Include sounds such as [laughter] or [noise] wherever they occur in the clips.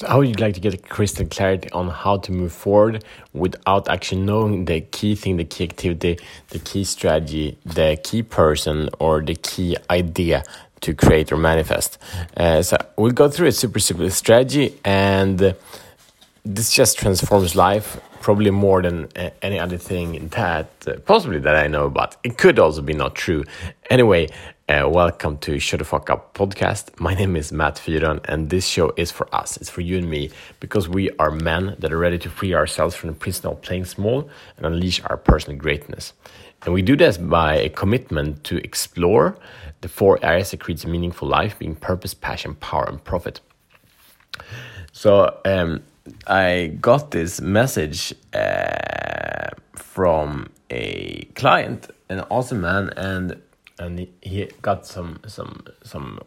So how would you like to get crystal clarity on how to move forward without actually knowing the key thing, the key activity, the key strategy, the key person, or the key idea to create or manifest? Uh, so we'll go through a super simple strategy, and this just transforms life probably more than uh, any other thing that uh, possibly that I know about. It could also be not true. Anyway, uh, welcome to Shut the Fuck Up podcast. My name is Matt Fyron, and this show is for us. It's for you and me because we are men that are ready to free ourselves from the prison of playing small and unleash our personal greatness. And we do this by a commitment to explore the four areas that creates a meaningful life, being purpose, passion, power, and profit. So um, I got this message uh, from a client, an awesome man, and and he, got some some some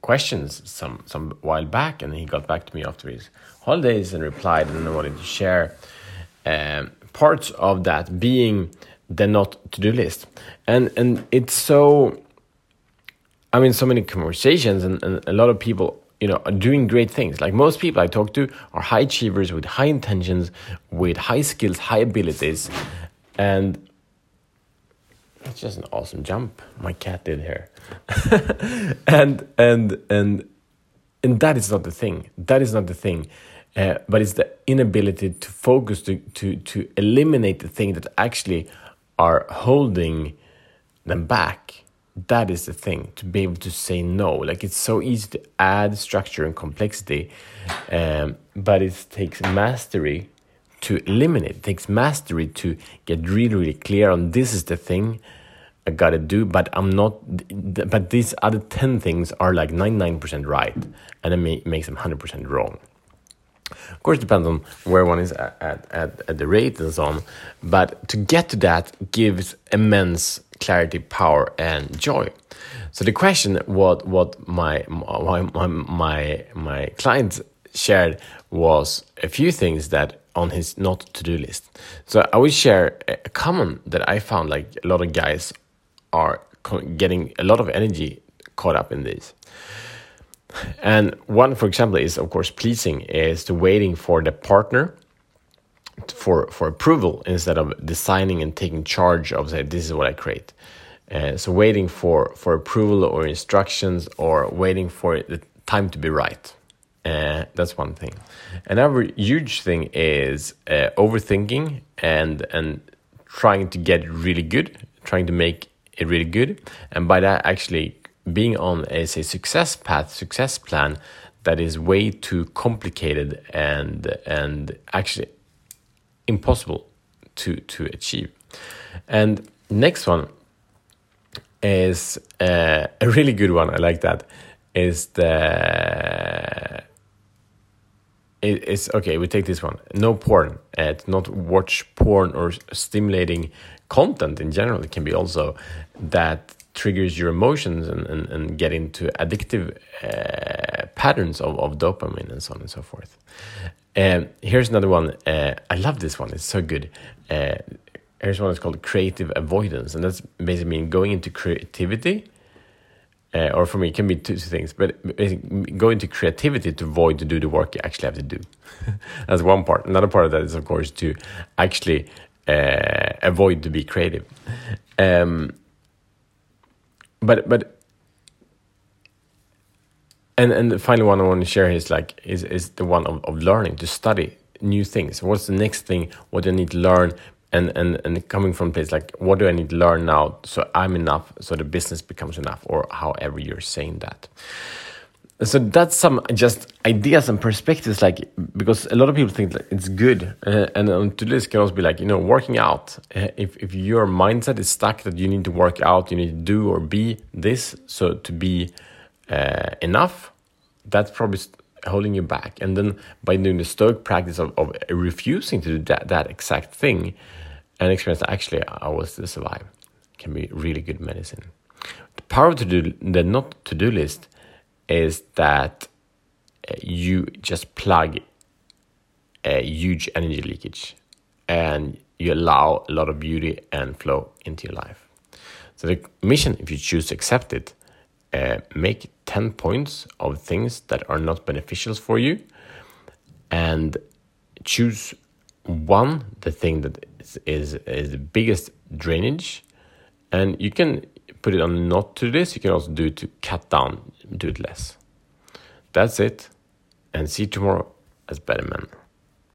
questions some some while back, and he got back to me after his holidays and replied, and I wanted to share um, parts of that being the not to do list, and and it's so. I mean, so many conversations, and, and a lot of people you know, doing great things. Like most people I talk to are high achievers with high intentions, with high skills, high abilities, and it's just an awesome jump my cat did here. [laughs] And and and and that is not the thing. That is not the thing. Uh, but it's the inability to focus to to to eliminate the thing that actually are holding them back that is the thing to be able to say no like it's so easy to add structure and complexity um, but it takes mastery to eliminate. It takes mastery to get really, really clear on this is the thing I gotta do, but I'm not. But these other ten things are like ninety nine percent right, and it makes them hundred percent wrong. Of course, it depends on where one is at, at, at the rate and so on. But to get to that gives immense clarity, power, and joy. So the question, what what my my my my, client shared was a few things that on his not to do list. So I will share a common that I found like a lot of guys are getting a lot of energy caught up in this. And one, for example, is of course pleasing is to waiting for the partner for for approval instead of designing and taking charge of say this is what I create. Uh, so waiting for for approval or instructions or waiting for the time to be right. Uh, that's one thing. Another huge thing is uh, overthinking and and trying to get really good, trying to make it really good, and by that actually being on a say success path, success plan that is way too complicated and and actually impossible to to achieve. And next one is uh, a really good one. I like that. Is the it's okay. We take this one. No porn. Uh, not watch porn or stimulating content in general. It can be also that triggers your emotions and, and, and get into addictive uh, patterns of, of dopamine and so on and so forth. Um, here's another one. Uh, I love this one. It's so good. Uh, here's one that's called creative avoidance, and that's basically mean going into creativity. Uh, or for me, it can be two, things, but go into creativity to avoid to do the work you actually have to do. [laughs] that's one part. Another part of that is, of course, to actually uh, avoid to be creative. Um, but but and and the final one I want to share is like is is the one of, of learning to study new things. What's the next thing? What do I need to learn? And and and coming from place like what do I need to learn now so I'm enough so the business becomes enough or however you're saying that so that's some just ideas and perspectives like because a lot of people think that it's good uh, and on to this can also be like you know working out uh, if, if your mindset is stuck that you need to work out you need to do or be this so to be uh, enough that's probably holding you back and then by doing the stoic practice of, of refusing to do that, that exact thing and experience that actually i was to survive can be really good medicine the power to do the not to do list is that uh, you just plug a huge energy leakage and you allow a lot of beauty and flow into your life. So, the mission, if you choose to accept it, uh, make 10 points of things that are not beneficial for you and choose one the thing that is is, is the biggest drainage. And you can put it on not to this. You can also do it to cut down do it less. That's it. And see you tomorrow as better men